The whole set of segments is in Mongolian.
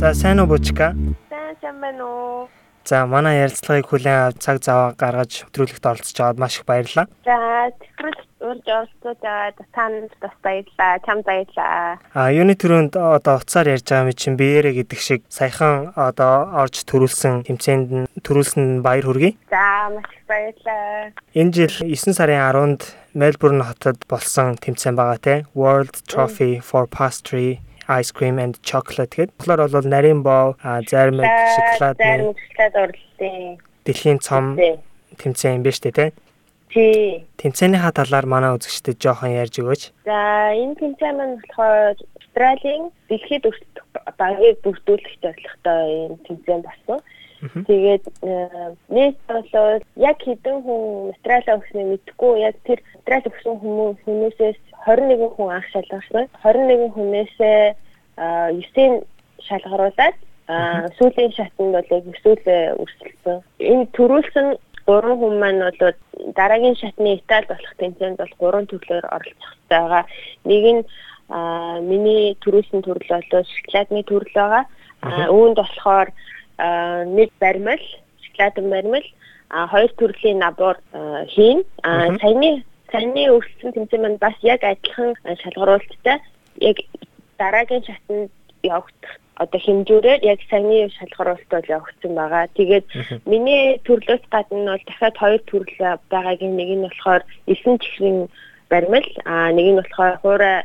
За сайн уу Бучка? Сайн сайн байна уу? За манай ярилцлагыг хүлээн авч цаг зав гаргаж өдрөлгөт оролцож аваад маш их баярлалаа. За тэтгэл урьж оролцож аваад танд бас баярлалаа. Чам баярлалаа. А юуны төрөнд одоо уцаар ярьж байгаа юм чинь биеэрэ гэдэг шиг саяхан одоо орж төрүүлсэн тэмцээнд нь төрүүлсэн баяр хүргэе. За маш их баярлалаа. Энэ жил 9 сарын 10-нд Мельбурн хотод болсон тэмцээн байгаа те World Trophy for Pastry ice cream and chocolate гэдэг. Тэгэхээр бол нарийн боо, зармаг, шоколад, зармаг, шоколад орлоо. Дэлхийн цом тэмцээн юм шүү дээ, тий? Тий. Тэмцээнийхаа талаар манай үзэгчдэд жоохон ярьж өгөөч. За, энэ тэмцээн маань болохоор Австралийн дэлхийд өрсөлдөх багийг бүрдүүлэх зорилготой юм тэмцээн болсон. Тэгээд э, нийт бол яг хэдэн хүн Австрали өгснээ мэдгүй яг тэр Австрали өгсөн хүмүүс хүмүүсээс 21 хүн анх шалгарсан. 21 хүнээсээ 9-ийн шалгаруулад сүүлийн шатнд бол яг өсөөлөө өрсөлдсөн. Энэ төрүүлсэн 3 хүн маань бол дараагийн шатны Итали болох тэмцээнд бол 3 төрлөөр оролцох байгаа. Нэг нь миний төрүүлсэн төрөл бол шоколадны төрөл байгаа. Үүнд болохоор нэг баримл, шоколадын баримл, а хоёр төрлийн набор хийн. А саяны саяны өрсөлдсөн тэмцээн маань бас яг адилхан шалгаруулалттай. Яг дараагийн шатанд явагдах одоо хэмжүүрээр яг саяны шалгаруулалт бол явагдсан байгаа. Тэгээд миний төрлөөс гадна бол дахиад хоёр төрөл байгаагийн нэг нь болохоор 9 чихрийн баримл, а нэг нь болохоор хуурай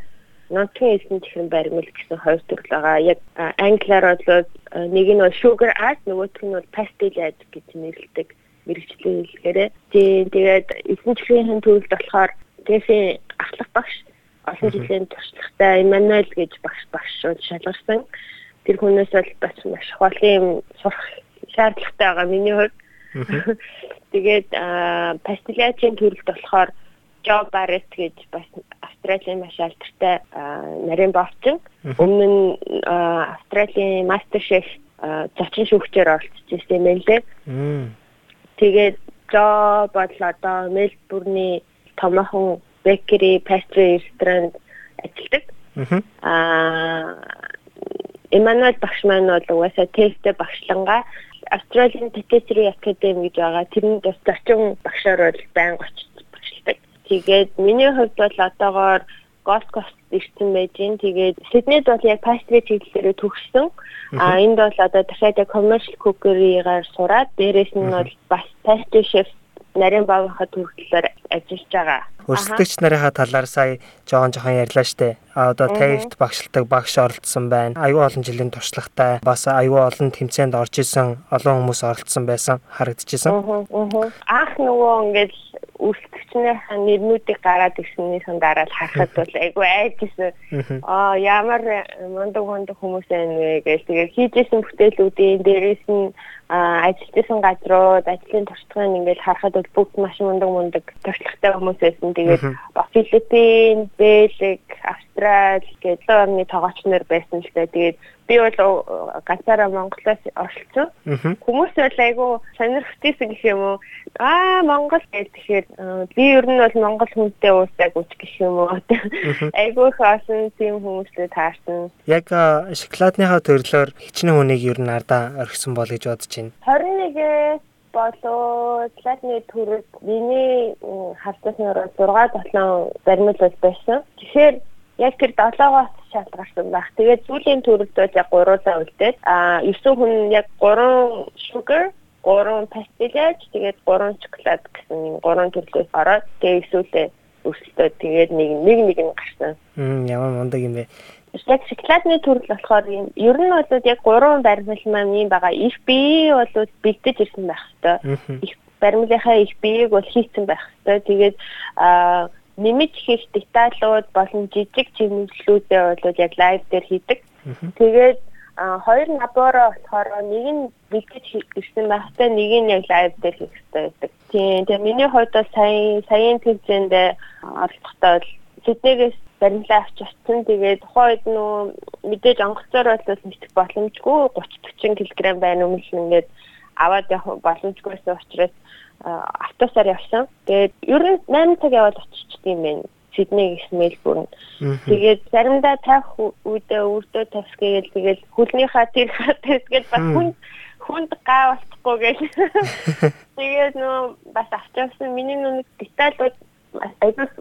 нутгийн эзэн чихрэн баримл гэсэн хоёр төрөл байгаа. Яг англиар бол нэг нь бол sugar art, нөгөөх нь бол pastel art гэж нэрлэдэг мэрэгчлэн хэлгээрээ. Тийм тэгээд эзэн чихрийн төрөлд болохоор тэсийн ахлах багш олон жилийн туршлагатай Эммануэл гэж багш багшууд шалгарсан. Тэр хүнээс бол бас маш хоолийн сурах шаардлагатай байгаа миний хувьд. Тэгээд пастилячийн төрөлд болохоор Joe Barrett гэж бас Австралийн маш алдартай нарийн бовчин. Өмнө нь Австралийн MasterChef зочин шүүгчээр оролцож ирсэн юм лээ. Тэгээд Joe бол одоо Мельбурний томоохон bakery, pastry ресторанд ажилладаг. Аа Эммануэл багш маань бол угаасаа тесттэй багшлангаа Австралийн Patisserie Academy гэж байгаа. Тэрний бас зочин багшаар бол байнга очиж Тэгээд миний хувьд бол одоогоор Gold Coast ирсэн байж гин. Тэгээд Сиднейд бол яг pastry чиглэлээр төгссөн. А энд бол одоо дахиад яг commercial cookery-гаар сураад дээрэс нь бол бас pastry chef нарийн баавынхаа төрөлөөр ажиллаж байгаа. Өрсөлдөгч нарынхаа талаар сая жоон жохон ярьлаа штэ. А одоо TAFE-д багшилдаг багш оролцсон байна. Аюу олон жилийн туршлагатай бас аюу олон тэмцээнд орж исэн олон хүмүүс оролцсон байсан харагдчихсан. Аах нөгөө ингээд үлдэгчнийхээ нэрнүүдийг гараад ирснийхэн дараа л харахад бол айгүй айжсэн. Аа ямар мундаг мундаг хүмүүс байна вэ гэж тэгээд хийжсэн бүтээлүүдийн дээрээс нь ажиллажсэн газрууд ажлын туршлагыг ингээд харахад бол бүгд маш мундаг мундаг туршлагатай хүмүүс байсан. Тэгээд Филиппин, Бэлэг, Австрали гэдэг орны тоогооч нар байсан л дээ. Тэгээд би бол ганцаараа Монголоос оролцсон. Хүмүүс бол айгүй сонирхтийсэн гэх юм уу? Аа Монгол гэхээр би ер нь бол Монгол хүнтэй уусаг үуч гэх юм уу? Айгүй их олон тийм хүмүүстэй таарсан. Яг шоколадныхаа төрлөөр хичнээн хүнийг ер нь ардаа орхисон бол гэж бодож байна. 21 болоо латны төрөд миний хавцаснаар 6 7 баримл бол байсан. Тэгэхээр яг тэр 7-оос шалтгаалсан баг. Тэгээд сүүлийн төрөлд бол яг 3-аа үлдээд а 9 хүн яг 3 sugar 3 пастилаж тэгээд 3 шоколад гэсэн 3 төрлөөс ороод тэгээд сүүлээ өсөлтөө тэгээд нэг нэг нэг нь гарсан. Мм ямар мундаг юм бэ. Яг шоколадны төрөл болохоор ер нь бол яг 3 баримл маань юм байгаа. Их бие бол бэлдэж ирсэн байх хэвээр. Их баримлынхаа их биеийг бол хийцэн байх хэвээр. Тэгээд а нэмж хийх деталууд болон жижиг чиглэлүүдээ бол яг лайв дээр хийдэг. Тэгээд хоёр набороо болохоор нэг нь бэлтгэж ирсэн байхтай нэг нь яг лайв дээр хийх хэрэгтэй байдаг. Тийм. Тэгээ миний хувьд бол сая саяын тэмцээнд оролцохдоо бол Сиднейгээс баримлаа авч очсон. Тэгээд тухайн үед нөө мэдээж онгоцоор бол мэдэх боломжгүй 30 40 кг байна өмнө нь ингээд аваад явах боломжгүйсэн учраас автобусаар явсан. Тэгээд ер нь 8 цаг яваад очичд юм байна. Сидней гэсэн Мельбурн. Тэгээд заримдаа тавих үедээ өрдөө тавьсгээл тэгээд хөлнийхаа тэр тавьсгээл бас хүн хүнд гай болчихгүй гэж. Тэгээд нөө бас авчихсан миний нүг деталууд айдас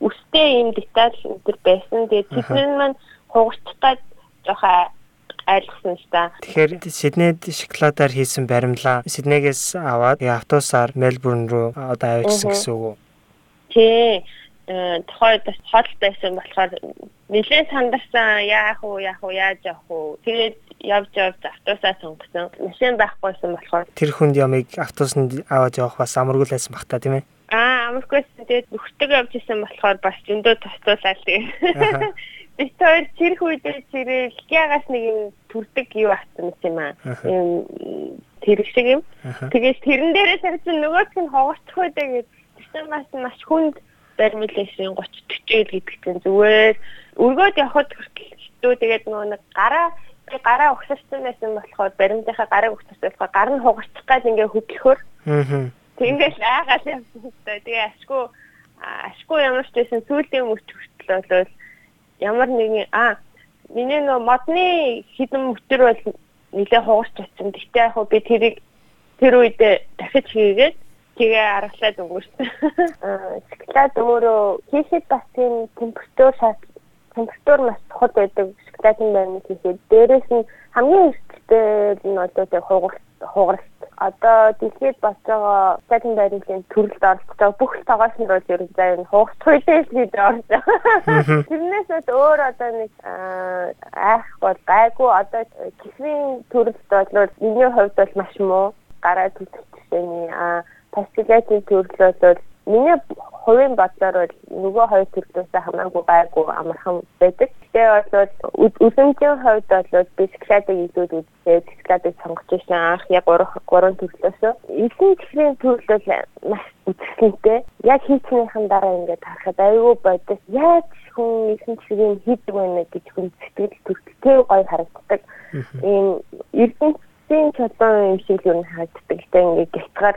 үстэй юм деталь энэ байсан. Тэгээд тэдний маань гад жоохон айлгсан ш та. Тэгэхээр Сиднейд шоколадаар хийсэн баримлаа Сиднейгээс аваад автобусаар Мельбурн руу одоо авчихсан гэсэн үг үү? Тий. Э тухайд хол байсан болохоор нэлээд сандарсан яах вэ яах вэ яаж явах вэ тэгээд явж явж автобусаа сонгосон машин байхгүйсэн болохоор тэр хүнд ямыг автобусанд аваад явах бас амаргүй байсан бах та тийм ээ аа амаргүйс тэгээд нөхдөг явж исэн болохоор бас зөндөө тоцоолаа тэгээд бид хоёр чирх үедээ чирэл ягаас нэг юм төрдөг юу авсан юм аа. Ийм тэрэг шиг юм. Тэгээд тэрэн дээрээ тарьсан нөгөөт нь хогорцох байдаа гэж тэгсэн бас маш хүнд баримлээсийн 30 40 гэдэг чинь зүгээр. Өргөөд явхад хүртэл тэгээд нөгөө нэг гараа би гараа угсарсан байсан болохоор баримтынхаа гарыг угсарсан болохоор гар нь хугарчих гал ингээ хөдлөхөр. Аа. Тэнгээс айгаал явсан хэвээр. Тэгээ ашгүй ашгүй ямар ч байсан сүүлийн мөч хүртэл бол ямар нэгэн а миний нөө модны хідэн мөтөр бол нэлээ хугарч очсон. Гэхдээ яг би тэрийг тэр үед дахиж хийгээд тэгээ аргалаад өнгөрсөн. Шоколад өөрөө хийхэд бас тийм температур шат температур маш чухал байдаг шоколадын байрны хийхэд дээрээс нь хамгийн эрттэй нь одоо тэг хугарч хугарч. Одоо дэлхийд болж байгаа цаатын байрлалын төрөлд оролцож байгаа бүх тогоочнууд ер нь заа энэ хугацт хуйлээс бид орж. Байгаа. Тэрнээс өөр одоо нэг айх бол гайгүй одоо кисвийн төрөлд бол миний хувьд бол маш муу. Гараа төлөвчтэй а пастилатын төрөл бол миний хувийн бодлоор бол нөгөө хоёр төрлөөсөө хамаагүй гайгүй амархан байдаг. Тэгээ бол үзэмжийн хувьд бол би шоколадыг илүү үзээд шоколадыг сонгож ирсэн анх яг 3 3 төрлөөсөө. Эзэн чихрийн төрөл бол маш үзэсгэлэнтэй. Яг хийцнийхэн дараа ингээд харахад аюу бодож яаж хүн эзэн чихрийн хийдэг вэ гэж хүн сэтгэл төрөлтэй гоё харагддаг. Ийм эрдэнэсийн чулуун юм шиг юм харагддаг. Тэгээ ингээд гэлтгаар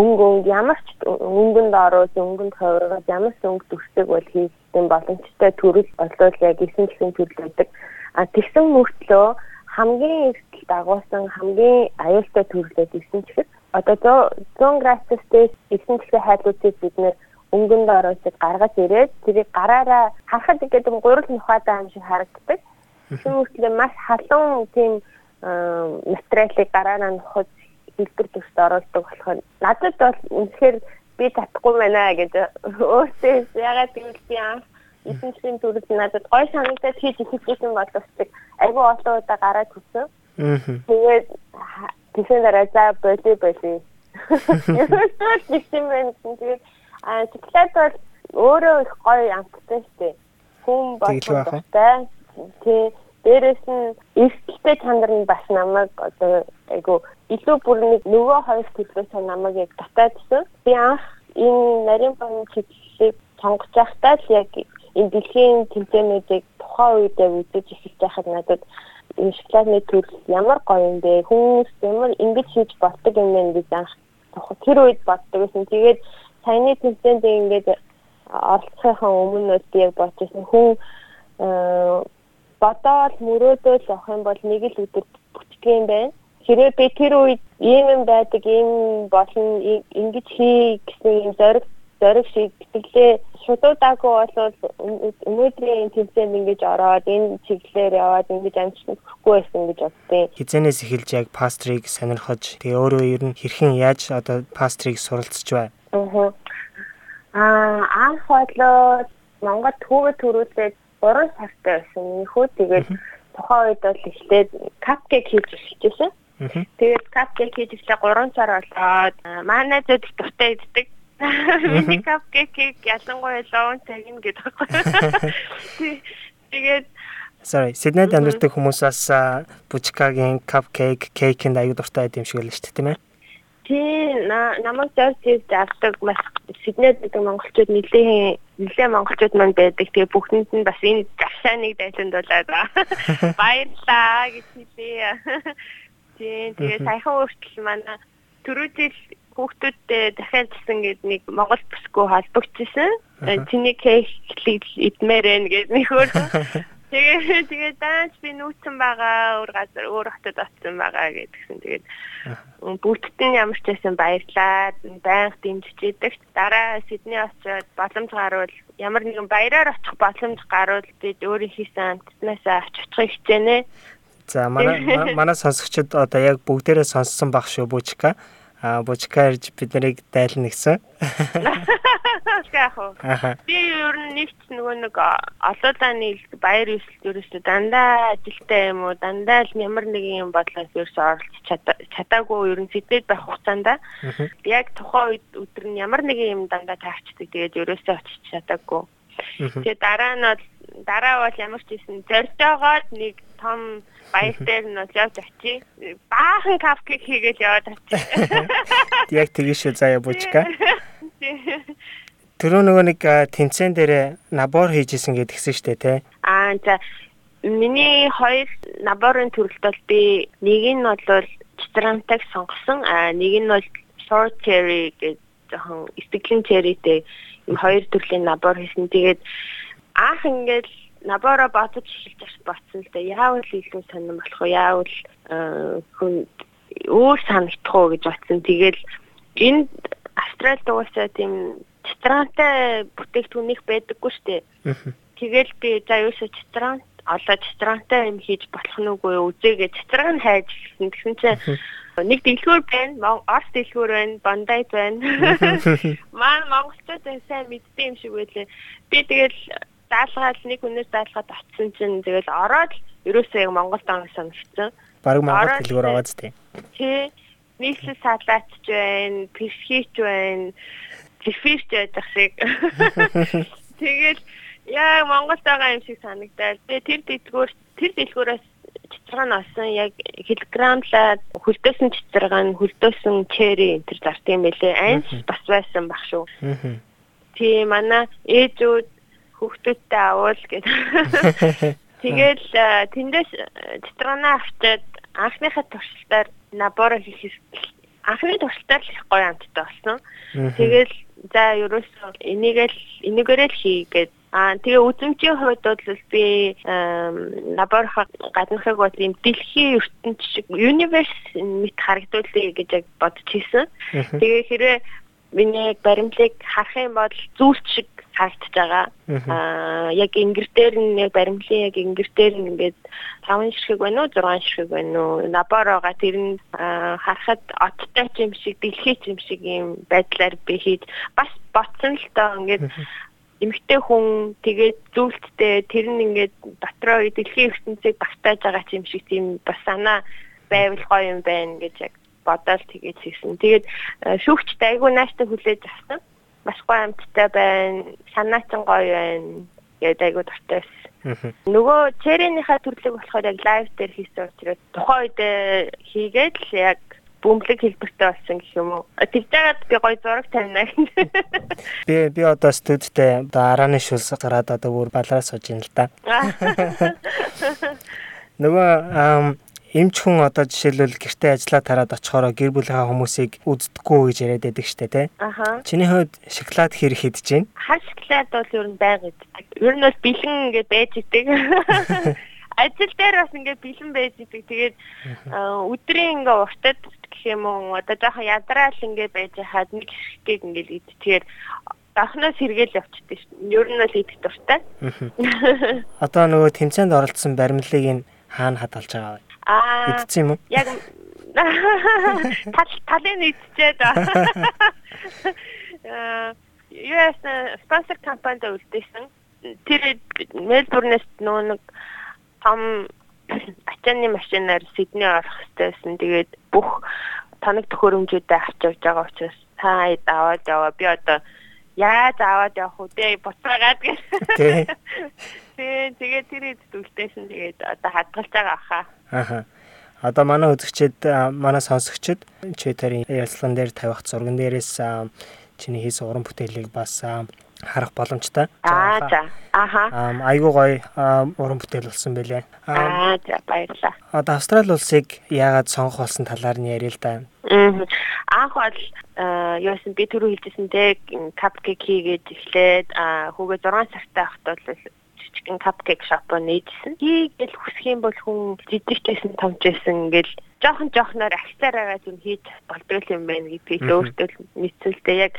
өнгө ямар ч өнгөнд оруулж өнгөнд хувиргаад ямар ч өнгө төрсөг бол хийх боломжтой төрөл болол яг эсэн гэсэн төрөл байдаг. А тэгсэн мөртлөө хамгийн эртэл дагуулсан хамгийн аюултай төрлөөд эсэн чихэд одоо 100 градустай эсэн чихээ хайлуудыг бид нэр өнгөнд оруулж гаргаж ирээд тэрийг гараараа харахад ихэд гурил нухатай юм шиг харагддаг. Тэгсэн мөртлөө маш халуун тийм материалыг гараараа нухаж хэлбэр төсд оруулдаг болохоор надад бол үнэхээр би татахгүй байна гэж өөртөө ягаад гэвэл би анх эсэнчлийн төрөл надад гой санагдаад хийж ихсэн боловсдаг айгүй олон удаа гараад хүсэн. Тэгээд тэгсэн дараа за боли боли. Ерөөсөө гэсэн байна. Тэгээд а шоколад бол өөрөө их гоё амттай штэ. Хүн боловстой. Тэг дээрэс нь эрсдэлтэй чанар нь бас намайг одоо айгу илүү бүр нэг нөгөө хоёр төлөвөөс намайг яг татаадсэн. Би анх энэ нарийн бон чиглэлийг сонгож байхдаа л яг энэ дэлхийн тэмцээнүүдийг тухайн үед яг үзэж эхэлж байхад надад энэ шоколадны төрөл ямар гоё юм бэ? Хүмүүс ямар ингэж хийж болдог юм бэ гэж анх тэр үед боддог гэсэн. Тэгээд саяны тэмцээнд ингээд оролцохын өмнө би яг бодчихсон хүн бодоол мөрөөдөл авах юм бол нэг л өдөр бүтдэг юм байна. Хэрвээ би тэр үед ийм юм байдаг, ийм болно, ингэж хий гэсэн юм зориг зориг шиг тэтгэлээ шудуудаагүй бол өнөөдрийн тэмцээнд ингэж ороод энэ чиглэлээр яваад ингэж амжилт хүрэхгүй байсан гэж боддیں۔ Хизэнээс эхэлж яг пастрийг сонирхож тэгээ өөрөө ер нь хэрхэн яаж одоо пастрийг суралцж бай. Аа анх болоо Монгол төвөө төрүүлээд 3 сартай байсан. Минийхүү тэгээд тухайн үед бол ихтэй капкейк хийж эхэлжсэн. Тэгээд капкейк хийж эхлээ 3 сар болоод манай зөд дуртай иддэг. Миний капкейк ялангуяа лоон цагийн гэдэг байхгүй. Тэгээд Sorry, Сиднейд амьдардаг хүмүүс бас бужкагийн cupcake, cake-нд аюу дуртай байд юм шиг л шүү дээ, тийм ээ? Тий намайг зорж авдаг маш Сиднейд гэдэг монголчууд нэлээд нэлээд монголчууд манд байдаг. Тэгээ бүхэнд нь бас энэ гашааныг дайсандуулаад баярлаа гэж хэлээ. Тий тэгээ саяхан өөртөл манай түрүү жил хүүхдүүдтэй дахиад зсэн гэдэг нэг Монгол бүсгүй холбогдчихсэн. Чиний кейклийг идмээр ээ гэж нэг өөр. Тэгээ тэгээ даанч би нүүцэн байгаа өөр газар өөр хотод очсон байгаа гэдгсэн. Тэгээд бүгдд нь ямар ч байсан баярлаа. Байнга дэмжиж идэг. Дараа Сидней очиод боломж гарвал ямар нэгэн баяраар очих боломж гарвал бид өөрийн хийсэн амтнаас авч очихыг хичээнэ. За манай манай сонсогчид одоо яг бүгдээрээ сонссон баг шүү бүчка а бочка ирж бид нарыг дайлна гэсэн. Яг уу. Би ер нь нэгт нөгөө нэг олоолаа нийл баяр ёслол ерөөсөө дандаа ажилтаа юм уу дандаа л ямар нэг юм бодлоос ерөөсөө оролцож чадаагүй ер нь сэтэд байх хугацаанд яг тухайн үед өдөр нь ямар нэг юм дандаа таарчдаг тэгээд ерөөсөө очиж чадаагүй. Тэгээ дараа нь бол дараа бол ямар ч юм зоржоогоод нэг том баяр дээр нь бол явж очие. Баахан капкейк хийгээл яваад очие. Яг тэгэж шүү заяа бучка. Тэрөө нөгөө нэг тэнцэн дээр набор хийжсэн гэдгсэн шүү дээ те. Аа за миний хоёр наборын төрөлт бол би нэг нь бол читрамтаг сонгосон. Аа нэг нь бол short cherry гэж жоохон сэтгэлэн cherryтэй юм хоёр төрлийн набор хийсэн. Тэгээд анх ингээд набороо бодож эхэлж батсан л да. Яавал илүү сонирн болох вэ? Яавал хүн өөр санагдах уу гэж батсан. Тэгэл энэ Австралид угаасаа тийм читрантай бүтээгдэхүүнийх байдаггүй шүү дээ. Тэгэл би за юусо читран олоо читрантай юм хийж болох нүггүй үзээгээ читран хайж гисэн тэгсэн чинь нэг дэлгүүр байна, Орос дэлгүүр байна, Бандайд байна. Маань монголчууд сайн мэддэг юм шиг байлээ. Би тэгэл даалгаад нэг хүнээс даалгаад очсон чинь тэгэл ороод ерөөсөө яг Монголд орно санагдсан. Бараг Монгол хэлгээр аваад тээ. Тий. Нийслэл салаатч байна, перхич байна, зэфирч байдаг шиг. Тэгэл яг Монголд байгаа юм шиг санагдаад. Тэгээ тэр дэлгүүр тэр дэлгүүрээс цэцэрэг нь олсон яг килограмлаад хөлдөөсөн цэцэрэг нь хөлдөөсөн чери энэ төр зарт юм байлээ. Айнс бас байсан баг шүү. Тийм манай ээжүүд хүүхдүүдтэй авуул гэдэг. Тэгэл тэндээс цэцэрэна авчиад анхныхаа туршилтаар наборо хийх анхны туршилтаар л гоё амттай болсон. Тэгэл за ерөөсөө энийг л энийгээрээ л хийгээд Аа тэгээ үзмжийн хувьд бол би лаборатори гаднахыг бол юм дэлхийн ертөнц шиг universe мэт харагдуулъя гэж яг бодож хийсэн. Тэгээ хэрэг миний баримлыг харах юм бол зүйлч шиг харагдаж байгаа. Аа яг ингэр дээр нь яг баримлын яг ингэр дээр нь ингээд 5 ширхэг байна уу 6 ширхэг байна уу лаборога тэр нь харахад оттой юм шиг дэлхий юм шиг юм байдлаар би хийж бас ботсон л доо ингээд эмэгтэй хүн тэгээд зүйлттэй тэр нь ингээд дотроо дэлхийн ертөнцийг багтааж байгаа юм шиг тийм бас санаа байвал гоё юм байна гэж яг бодоод тэгээд хийсэн. Тэгээд шүүгчтэй айгүй нааштай хүлээж авсан маш гоё амттай байна. Санаачин гоё байна. Тэгээд айгуу дуртай байсан. Нөгөө черенийхаа төрлөг болохоор яг лайв дээр хийсэн учраас тухайн үед хийгээд л яг бөмбөлөг хэлбэртэй болсон гэх юм уу. Тэгжээгээд би гоё зураг тавина. Би би одоо студидтэй одоо арааны шүлс гараад одоо бүр балараа сууж ин л да. Нөгөө эмч хүн одоо жишээлбэл гэртээ ажиллаа тараад очихороо гэр бүлийнхаа хүмүүсийг үздэггүй гэж яриад байдаг штэ тий. Аха. Чиний хувьд шоколад хэр хэдэж байна? Хар шоколад бол ер нь байг иддэг. Ер нь бол бэлэн ингээд байж идэг. Ажил дээр бас ингээд бэлэн байж идэг. Тэгээд өдрийн ингээд уртад гэх юм уу одоо жоохон ядраал ингээд байж хаад нэг хэсгийг ингээд ид. Тэгэхээр дахнаас сэргээл явчихдаг шүү. Ер нь бол идэх дуртай. Одоо нөгөө тэмцээнд оролцсон баримлыг нь хаана хадгалж байгаа вэ? Аа. Идсэн юм уу? Яг тал талын идчихэд. Аа US спонсор компанид үлдээсэн. Тэр Мельбурнээс нөө нэг том ачааны машинаар Сидней орох хэрэгтэйсэн. Тэгээд бүх тоног төхөөрөмжүүдээ авч явж байгаа учраас та аваад яваа. Би одоо яаж аваад явах вэ? Буцаагаад гэх. Тий. Тий, тэгээд тэр хэдүүлтэйсэн тэгээд одоо хадгалж байгаа хаа. Аха. Одоо манай үзэгчид манай сонсогчид чи тэрийн ярилцлаган дээр тавих зурган дээрээс чиний хийсэн уран бүтээлийг бас харах боломжтой. Аа за. Аха. Айгуу гоё уран бүтээл болсон байлээ. Аа за баярлалаа. Одоо Австрали улсыг яагаад сонгох болсон талаар нь ярил л да. Анх бол юусэн би түрүү хэлжсэнтэй капкейк хийгээд эхлээд хүүгээ 6 цагтай ахтал жижигхэн капкейк шоп нээжсэн. Хийгээл хүсэх юм бол хүн жижигчсэн томчсэн ингээл жоохон жоохноор акцаараа зүм хийж болдог юм байна гэдгийг өөртөө мэдсэлтэй яг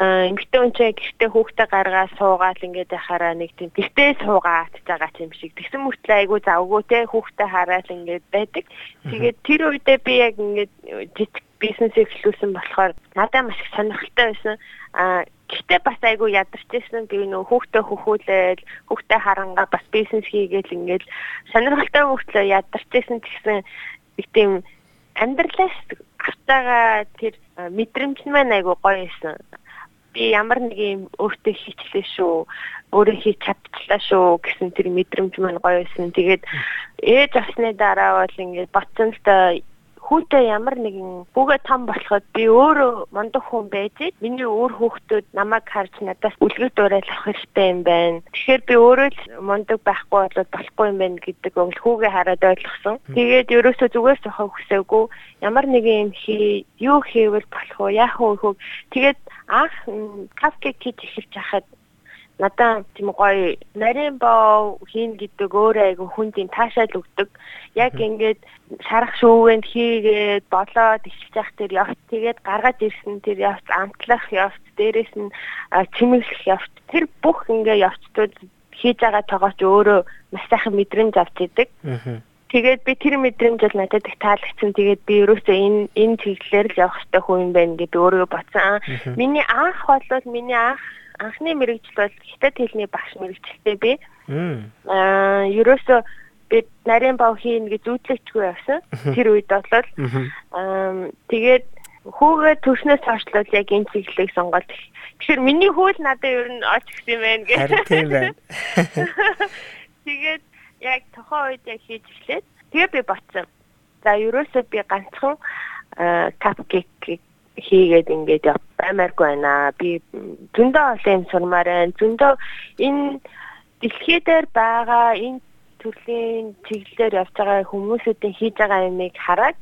эмгтэн чинь гэртээ хүүхдээ гаргаа суугаад ингээд яхаараа нэг тийм гэртээ суугаад байгаа юм шиг тэгсэн мөртлөө айгу завгүй те хүүхдээ хараад ингээд байдаг. Тэгээд тэр үедээ би яг ингээд жижиг бизнес эхлүүлсэн болохоор надад маш их сонирхолтой байсан. А гэхдээ бас айгүй ядарчсэн би нөө хүүхдээ хөхүүлээл хүүхдээ харангаа бас бизнес хийгээл ингээд сонирхолтой мөртлөө ядарчсэн гэсэн их тийм амьдралаас автаага тэр мэдрэмж нь маань айгүй гоё байсан. Би ямар нэг юм өөртөө хийчлээ шүү. Өөрөө хийж чадчихлаа шүү гэсэн тэр мэдрэмж маань гоё байсан. Тэгээд ээж авсны дараа бол ингээд боцсон л хүүтэй ямар нэгэн бүгэ том болоход би өөрөө мундаг хүн байж миний өөр хүүхдүүд намайг харж надаас үлгэр дуурайл авах хэрэгтэй юм байна. Тэгэхээр би өөрөө л мундаг байхгүй болоод болохгүй юм байна гэдэг өгөл хүүгээ хараад ойлгосон. Тэгээд ерөөсөө зүгээр сохоо хүсээгүй ямар нэгэн юм хий юу хийвэл болох вэ? Яах вэ? Тэгээд анх капкейк хийж эхэлж хахад надаа тийм гоё нарийн боо хийн гэдэг өөрөө айгу хүн тийм таашаал өгдөг. Яг ингээд шарах шүүгэнд хийгээд болоод ичж явах тэр явц тэгээд гаргаж ирсэн тэр явц амтлах явц дээрэс нь чимэглэх явц тэр бүх ингээ явцтууд хийж байгаа тоогооч өөрөө маш сайхан мэдрэмж авч идэг. Тэгээд би тэр мэдрэмж бол надад их таалагдсан. Тэгээд би ерөөсөө энэ энэ чиглэлээр л явах хэрэгтэй хүн юм байна гэдэг өөрөө бодсон. Миний анх бол миний анх анхны мэрэгжил бол хятад хэлний багш мэрэгчлээ би. Аа ерөөсөө би нарийн бав хийн гэж зүүдлэгчгүй явсан. Тэр үед бол аа тэгээд хүүгээ төрснөөс хойшлол яг энэ чиглэлийг сонгоод тэгэхээр миний хөл надад ер нь оч гсэн юм байна гэх. Харин тийм байна. Тэгээд яг тохоо үед яг хийж эхлээд тэгээ би ботсон. За ерөөсөө би ганцхан капкейк хийгээд ингээд баймааргүй байна. Би зөндөө олон юм сурмаар байна. Зөндөө энэ дэлхий дээр байгаа энэ төрлийн чиглэлээр явж байгаа хүмүүсүүдийн хийж байгаа юмыг хараад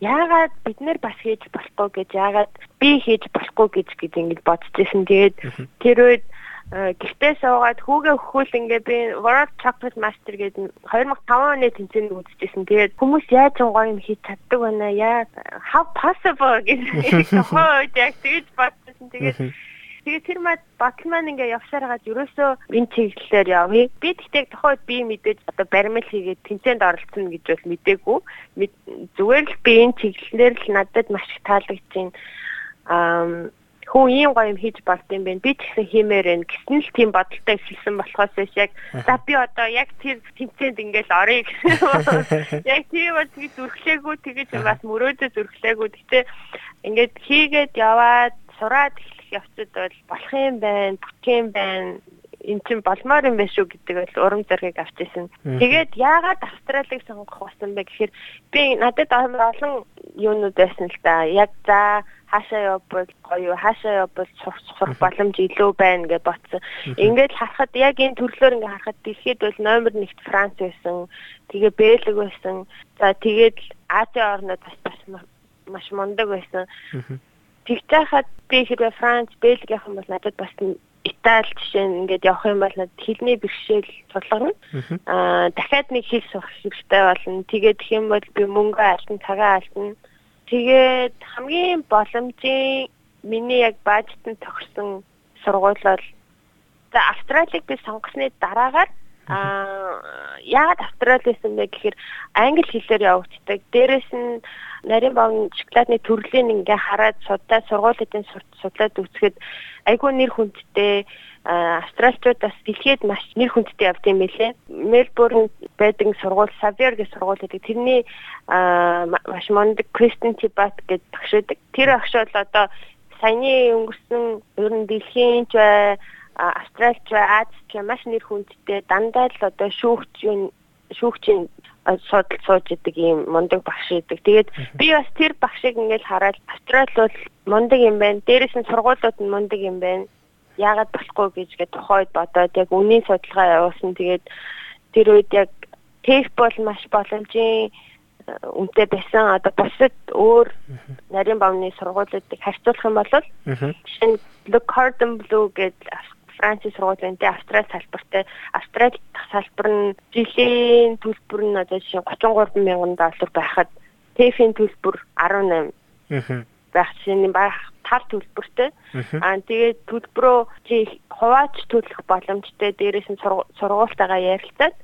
яагаад бид нэр бас хийж болохгүй гэж яагаад би хийж болохгүй гэж гэж ингэж бодож ирсэн. Тэгээд тэр үед гэртээ суугаад хүүгээ өхөөл ингээ би World Chocolate Master гэдэг 2005 оны тэмцээнд үзчихсэн. Тэгээд хүмүүс яаж гоё юм хийж чаддаг байна яа how possible гэж хойд яг тэгж бодсон. Тэгээд Тэгээд тэр мад батал маань ингээ явсаар хагаад ерөөсөө энэ чиглэлээр явъя. Би тэгтээ тохойд би мэдээж одоо баримл хийгээд тэмцээнд оролцсон гэж бол мдээгүй. Зүгээр л би энэ чиглэлээр л надад маш их таалагдчихээн. Аа хүн ийм гоё юм хийж болд юм бэ. Би ч гэсэн хиймээр байна гэсэн л тийм бодолтой эхэлсэн болохоос яг за би одоо яг тэр тэмцээнд ингээл орё гэсэн. Яг тийм бол тэгж зүрхлээгүй тэгэж бас мөрөөдө зүрхлээгүй. Гэтэ ингээд хийгээд яваад сураад эхлэх явцад бол болох юм байна, бүтэх юм байна эн чинь болмоор юм байна шүү гэдэг бол урам зориг авч ирсэн. Тэгээд яагаад Австралиг сонгох болсон бэ гэхээр би надад олон юунууд байсан л да. Яг за хаашаа явбал гоё хаашаа явбал сурах боломж илүү байна гэж бодсон. Ингээд харахад яг энэ төрлөөр ингээд харахад дэлхийд бол номер 1-т Франц байсан. Тэгээ Бэлэг байсан. За тэгээд Азийн орнууд бас бас маш мундаг байсан. Тэгж яхад би хэрвээ Франц, юм бол надад бас Итали жишээ нь ингээд явах юм бол хэлний бэрхшээл тулгарна. Аа дахиад нэг хэл сурах хэрэгтэй болно. Тэгээд тэгэх юм бол би мөнгө алдна, цагаа алдна Тэгээд хамгийн боломжийн миний яг бажтанд тохирсон сургууль бол за Австралиг би сонгосны дараагаар Аа яагаад Австрали байсан бэ гэхээр англи хэлээр явагддаг. Дээрээс нь нарийн баавны шоколадны төрлийг ингээ хараад судалж сургуулиудын судлаад үзэхэд айгүй нэр хүндтэй австралчуудаас дэлхийд маш нэр хүндтэй явд юм байлээ. Мельбурн байдаг сургууль Xavier гэх сургууль гэдэг. Тэрний маш мондөг Кристен Тибат гэдэг багш байдаг. Тэр багш бол одоо саяны өнгөрсөн ер нь дэлхийн ч бай Австралич бай Азч маш нэр хүндтэй дандаа л одоо шүүгч шүүгчийн судал сууж идэг ийм мундаг багш идэг. Тэгээд би бас тэр багшийг ингээл хараад Австрали бол мундаг юм байна. Дээрээс нь сургуулиуд нь мундаг юм байна. Яагаад болохгүй гэж гээд тухайд бодоод яг үнийн судалгаа явуулсан. Тэгээд тэр үед яг тех бол маш боломжийн үнэтэй байсан. Одоо бусад өөр нарийн бавны сургуулиудыг харьцуулах юм бол жишээ нь Look Cordon Bleu гэдэг Францын сургуулийн дээр Австрали салбартай Австрали салбар нь жилийн төлбөр нь одоо жишээ 33 мянган доллар байхад ТЭФ-ийн төлбөр 18 байх жишээ нь байх тал төлбөртэй. Аа тэгээд төлбөрөө чи хувааж төлөх боломжтой дээрээс нь сургуультайгаа ярилцаад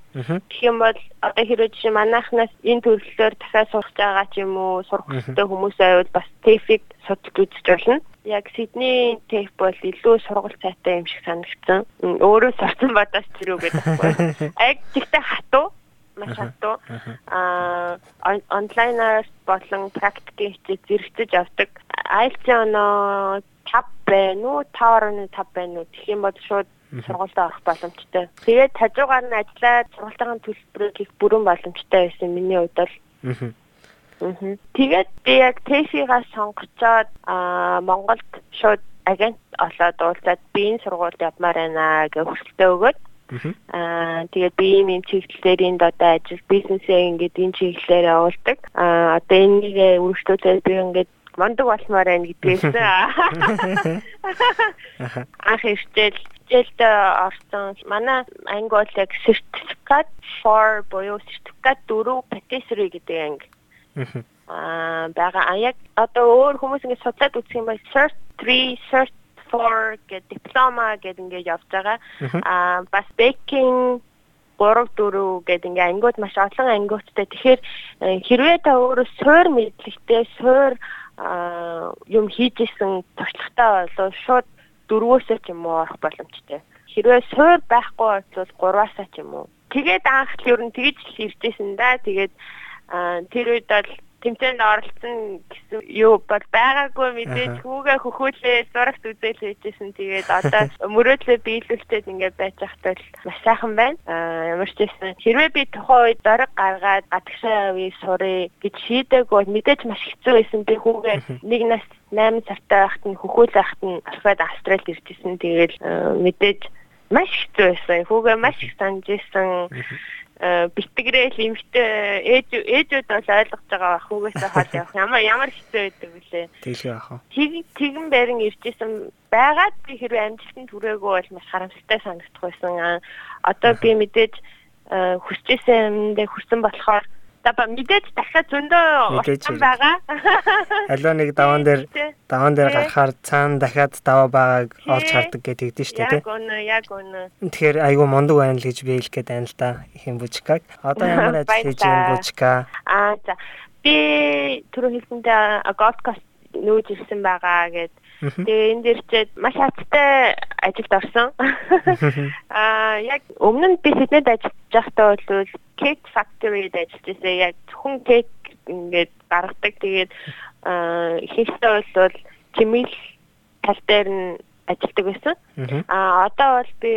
гэх юм бол одоо хэрвээ жишээ манайхнаас энэ төлөвлөлөөр дахиад сурах байгаа ч юм уу сурах хэрэгтэй хүмүүс байвал бас ТЭФ-ийг судалж үзэж болно яг Сидней тейп бол илүү сургууль цайтай юм шиг санагдсан. Өөрөө сурсан бадаас тэр үг гэдэг байхгүй. Аг тэгтээ хатуу маш хатуу. Аа онлайнаар болон практикийн хичээл зэрэгцэж авдаг. IELTS оноо 5 байна уу 5.5 байна уу гэх юм бол шууд сургуультай орох боломжтой. Тэгээд хажуугаар нь ажиллаад сургалтын төлбөрийг их бүрэн боломжтой байсан миний хувьд бол. Тэгээд би яг TEFI-гаас сонгочоод аа Монголд шууд агент олоод уулзаад би энэ сургуульд явмаар байна гэж хүсэлтээ өгөөд Аа тэгээд би ийм чиглэлээр энд одоо ажил бизнесээ ингээд энэ чиглэлээр явуулдаг. Аа одоо энийг үргэлжлүүлээд би ингээд мондөг болмоор байна гэдгээс анх иртэл хичээлд орсон. Манай анги бол яг сертификат 4 буюу сертификат 4 patisserie гэдэг анги Аа байгаа. А яг одоо өөр хүмүүс ингэ судлаад үзэх юм бол cert 3, cert 4 гэдэг диплома гэдэг ингээд явж байгаа. Аа бас baking 3 4 гэдэг ингээ ангиуд маш олон ангиудтай. Тэгэхээр э, хэрвээ та өөрөө суур мэдлэгтэй суур юм хийж исэн туршлагатай болов шууд дөрвөөсөө ч юм уу орох боломжтой. Хэрвээ суур байхгүй бол гурваасаа ч юм уу. Тэгээд анх л ер нь тэгж иржсэн да. Тэгээд тэр үед бол тэмцээнд оролцсон гэсэн юу? Бол байгаагүй мэдээж хүүгээ хөхүүлээ зурагт үзэл хийжсэн. Тэгээд одоо мөрөөдлөө биелүүлчихэд ингээд байж захтал маш сайхан байна. Аа ямар ч байсан хэрвээ би тухайн үед зориг гаргаад гадагшаа явъя сурыг гэж шийдээгүй мэдээж маш хэцүү байсан. Би хүүгээ нэг нас 8 сартай байхад нь хөхөөл байхад нь алфад австралид иржсэн. Тэгээд мэдээж маш хэцүү байсан. Хүүгээ маш их санаж исэн битгрээл эмхтэй ээж ээжүүд бол ойлгож байгаа хүүгээсээ хол явах ямар ямар хэцүү байдаг вүлээ. Тэглээ яах вэ? Тэг тэгэн байран иржсэн байгаад би хэрвээ амжилтанд хүрээгүй бол маш харамсалтай санагдах байсан. Одоо би мэдээж э, хүсчихсэн юмдээ хүрсэн болохоор За мэдээж дахиад зөндөө утсан байгаа. Аливаа нэг даван дээр даван дээр гарахаар цаана дахиад даваа байгааг олж хардаг гэдэг дээ шүү дээ. Яг үнэ, яг үнэ. Тэгэхээр айгүй мундаг байна л гэж би хэлэх гээд байна л да. Ихэн бужикаг. Одоо ямар ажил хийж байгаа бужика? Аа за. Би түрүү хэлсэндээ Gold Coast нүүж ирсэн байгаа гэдэг Тэгээ энэ дэр чи маш хацтай ажилд орсон. Аа яг өмнө нь би Сиднейд ажиллаж байхдаа бол cake factory-д ажиллаж байсан. Яг зөвхөн кек ингээд гаргадаг. Тэгээд аа ихэнхдээ бол чимэл тал дээр нь ажилладаг байсан. Аа одоо бол би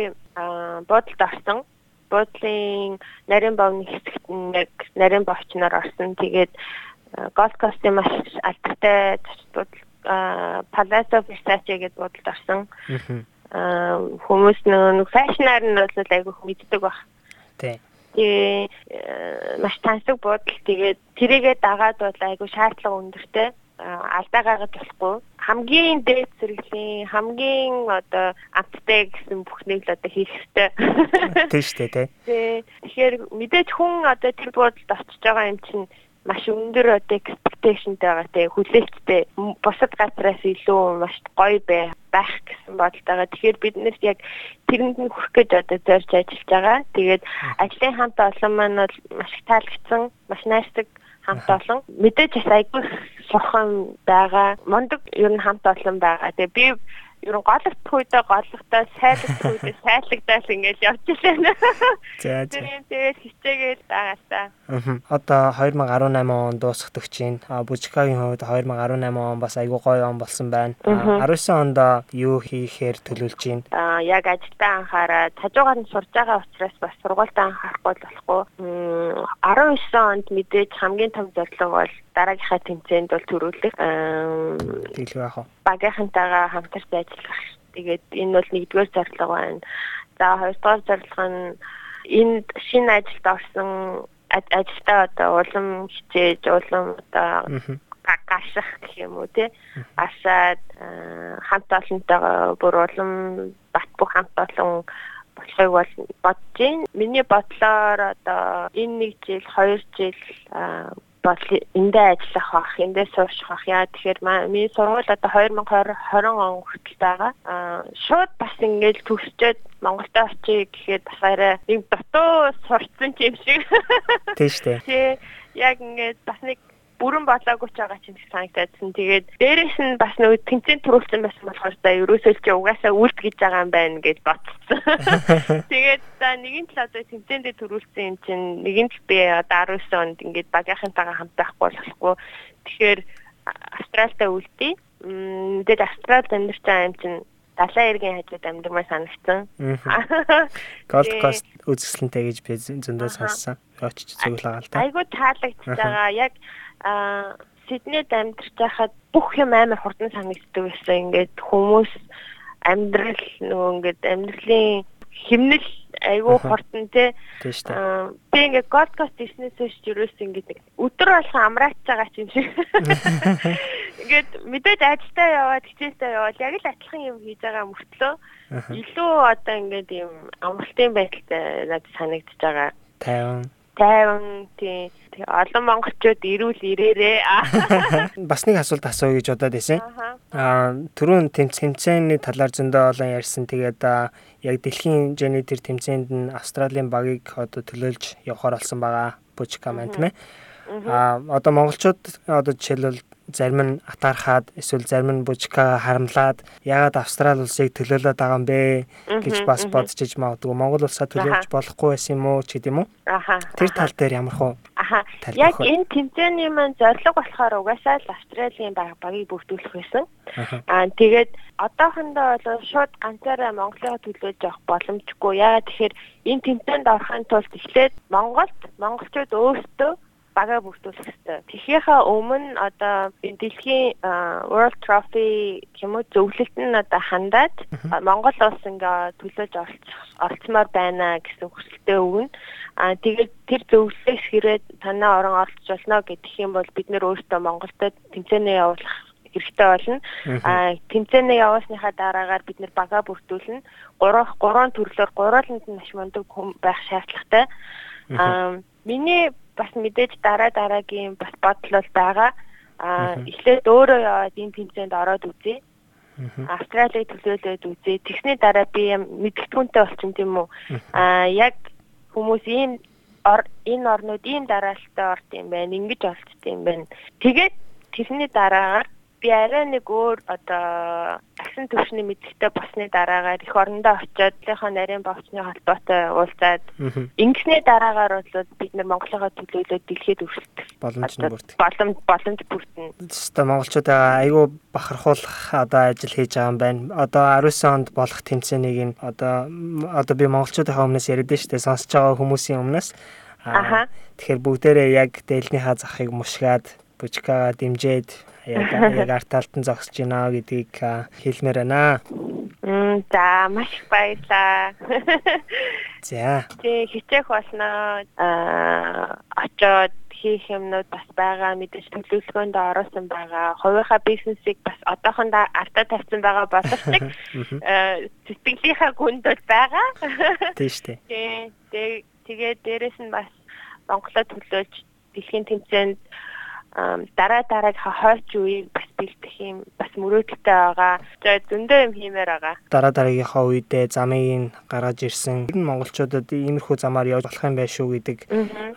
буудалд орсон. Буудлын нарийн бовны хэсэгт яг нарийн бовчноор орсон. Тэгээд Gold Coast-ийн маш алдартай зочдууд Palazzo Versace гэдэг бодолд орсон. Аа хүмүүс нэг фэшнаар нь бол айгүй мэддэг баг. Тий. Тэгээ маш тансаг бодол тэгээд тэрийгээ дагаад бол айгүй шаардлага өндөртэй алдаа гаргаж болохгүй хамгийн дээд зэрэглийн хамгийн одоо амттай гэсэн бүхнийг л одоо хийх хэрэгтэй. Тийм шүү дээ. Тэгэхээр мэдээж хүн одоо тэр бодолд очиж байгаа юм чинь маш өндөр одоо expectationтэй байгаа те хүлээлттэй бусад газраас илүү маш гоё бай байх гэсэн бодолтойгоо. Тэгэхээр бид нэр яг тэрэнд нь хүрэх гэж одоо зорж ажиллаж байгаа. Тэгээд ажлын хамт олон маань бол маш их таалагдсан, маш найрсаг хамт олон мэдээж бас айгүй сурхан байгаа. Мондөг ер нь хамт олон байгаа. Тэгээ би ер нь голөгдох үедээ голөгдоо сайлгах үедээ сайлгадаас ингээл явж илээ. За за. Тэгээд хичээгээл байгаасаа. Аа. Одоо 2018 он дуусгадаг чинь Бужикагийн хувьд 2018 он бас айгүй гоё он болсон байна. 19 онд юу хийхээр төлөвлөж байна? Аа яг ажилдаа анхаараад хажуугаар нь сурж байгаа учраас бас сургуультаа анхаарахгүй болохгүй. 19 онд мэдээж хамгийн том зорилго бол дараагийнхаа тэмцээнд бол төрүүлэх тэглэх яах вэ? Багийнхантайгаа хамтарч ажиллах. Тэгээд энэ бол нэгдүгээр зорилго байна. За хоёрдугаар зорилго нь энд шинэ ажилд орсон ажилдаа одоо улам хичээж улам одоо гаших гэх юм уу тий асаад хамт олонтойгоо бүр улам бат бүх хамт олон болохыг бол бодож байна. Миний бодлоор одоо энэ нэг жил, хоёр жил бол эндээ ажиллах бах, эндээ суучих бах. Яа тэгэхээр миний сургууль одоо 2020 он хүртэл байгаа. Аа шууд бас ингээд төгсчөөд Монголд очие гэхэд бас арай нэг дутуу сурцсан юм шиг. Тийм шүү дээ. Тий яг ингээд бас нэг бүрэн болоогүй ч байгаа ч юм шиг санагдсан. Тэгээд дээрэс нь бас нөгөө тэмцээн төрүүлсэн байсан болохоор та ерөөсөө ч угаасаа үлд гэж байгаа юм байна гэж бодсон. Тэгээд за нэгэн тал одоо тэмцээндээ төрүүлсэн юм чинь нэгэн тал би одоо 19 онд ингээд багийнхантайгаа хамт байхгүй болохгүй. Тэгэхээр Австралитай үлдээ. Тэгээд Австралид амьдарч байгаа юм чинь далайн эргийн хажууд амьдмаар санагдсан. Gold Coast үзэсгэлэнтэй гэж би зөндөө сонссон. Очиж зөвлөг байгаа л да. Айгуу таалагдж байгаа. Яг а Сиднейд амьдарч байхад бүх юм амар хурдан санагддаг байсан. Ингээд хүмүүс амьдрал нөгөө ингээд амьдралын химнэл айгүй хурдан шүү дээ. Би ингээд Gold Coast Disney-с юурээс ингээд өдөр болгон амраач байгаа юм шиг. Ингээд мэдээж ажилдаа яваад хичээлдээ яваад яг л адилхан юм хийж байгаа мөртлөө илүү одоо ингээд юм амралтын байдалтай надад санагдаж байгаа. Тайван тайван тий олон монголчууд ирүүл ирээрээ бас нэг асуулт асууя гэж бодоод байсан. Аа түрүүн тэмцээний талаар зөндөө олон ярьсан. Тэгээд яг дэлхийн хэмжээний тэр тэмцээнд нь Австралийн багийг одоо төлөөлж явахаар болсон байгаа. Бучка маань тийм ээ. Аа одоо монголчууд одоо жишээлбэл зарим нь атаархаад эсвэл зарим нь бужка харамлаад яагаад австрал улсыг төлөөлөд байгаа юм бэ? Гэж бас бодож иж магадгүй. Монгол улсаа төлөөлж болохгүй байсан юм уу ч гэдэм үү? Аха. Тэр тал дээр ямар хөө аха. яг энэ тэмцээний маань зорилго болохоор угаасаа л австралийн багийг бүрдүүлэх байсан. Аа тэгээд одоохондоо бол шууд ганцаараа монголыг төлөөлж явах боломжгүй. Яагаад тэгэхээр энэ тэмцээнд орохын тулд эхлээд монголд монголчууд өөрсдөө бага бүрдүүлэх хэрэгтэй. Тэхийнхаа өмнө одоо дэлхийн World Trophy гэмүү зөвлөлт нь одоо хандаад Монгол улс ингээ төлөөж оролцмоор байна гэсэн хүсэлтээ өгнө. Аа тэгээд тэр зөвлөлөөс хэрэг танаа орон оролцож болно гэдэг юм бол бид нөр өөрсдөө Монголд тэмцээнээ явуулах хэрэгтэй болно. Аа тэмцээнээ явуулсныхаа дараагаар бид нэр бага бүрдүүлнэ. 3 3 төрлөөр гурваланд нь маш мундаг байх шаардлагатай. Аа миний бас мэдээж дараа дараагийн бас бодол бол байгаа. Аа эхлээд өөрөө яваад энэ тэмцээнд ороод үзье. Австралийн төлөөлөөд үзье. Тэгсний дараа би юм мэдлэгтгүнтэй болчихсон тийм үү. Аа яг хүмүүс ийм энэ орнууд ийм дараалттай орд юм байна. Ингиж олцсон юм байна. Тэгээд тэрний дараагаар би арай нэг өөр одоо агсан төвшний мэдлэгтэй болсны дараагаар эх орондоо очиод лийнхаа нарийн бовчны холбоотой уулзаад ингэсний дараагаар бол бид нар Монголынхаа төлөөлөлд дэлхийд өрсөлдөх боломж бүрт. Боломж боломж бүртэн. Өөртөө монголчуудаа айгүй бахархуулах одоо ажил хийж байгаа юм байна. Одоо 19 онд болох тэмцээнийг нь одоо одоо би монголчуудынхаа өмнөөс яриад штэ сонсож байгаа хүмүүсийн өмнөөс Аа. Тэгэхээр бүгдээрээ яг дээлнийхаа захыг мушгаад бужкагаа дэмжээд яг яг артаалтан зогсож байна гэдгийг хэлмээр байна. Мм за маш баярлаа. За. Тэг хичээх болно. Аа очоод хийх юмнууд бас байгаа мэдээж төлөвлөгөөнд ороосон байгаа. Хувийнхаа бизнесийг бас одоохондоо артаа тавьсан байгаа боловч сэтгэлийнхаа гүнд бол байгаа. Тийм шүү дээ. Тэгээд дээрэс нь бас Монголоо төлөөлж дэлхийн тэмцээнд дараа дараагийнхаа хойч үеийг бас бэлдэх юм бас мөрөөдөлтэй байгаа. За зөндөө юм хиймээр байгаа. Дараа дараагийнхаа үедээ замыг гаргаж ирсэн. Энэ монголчуудад иймэрхүү замаар явж болох юм байх шүү гэдэг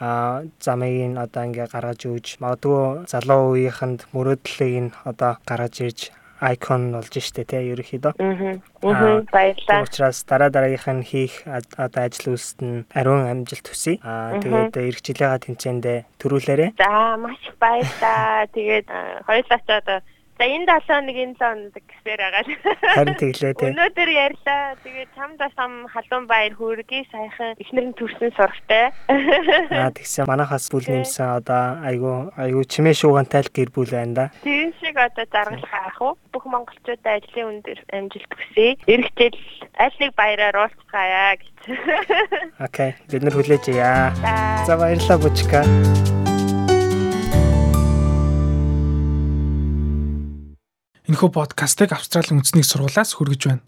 аа замыг одоо ингээ гаргаж өгж магадгүй залуу үеийнхэнд мөрөөдлийг нь одоо гаргаж ирж айкон болж штэ тий ерөөхдөө. Аа. Баярлалаа. Учраас дараа дараагийнх нь хийх одоо ажил үйлсэд нь ариун амжилт хүсье. Аа тэгээд эх жилийнхаа тэмцээндээ төрүүлээрэ. За маш их баярлалаа. Тэгээд хоёулаа ч одоо За энэ 7 хоног энэ 7 хоног гэсээр байгаа. Харин тэглээ тий. Өнөөдөр ярьлаа. Тэгээд чамдаа сам халуун баяр хүргэе сайхан эхнэр нь төрсөн сурагтай. Аа тэгсэн манахаас бүл нэмсэн одоо айгу айгу чимээ шуугантай л гэр бүл байна да. Тийм шиг одоо заргалах ах уу. Бүх монголчуудаа ажлын өндөр амжилт хүсье. Жил аль нэг баяраар уулзгаая гэж. Окей. Бид нар хүлээж яа. За баярлалаа бучка. Энэхүү подкастыг Австралийн үндэсний сургуулиас хүргэж байна.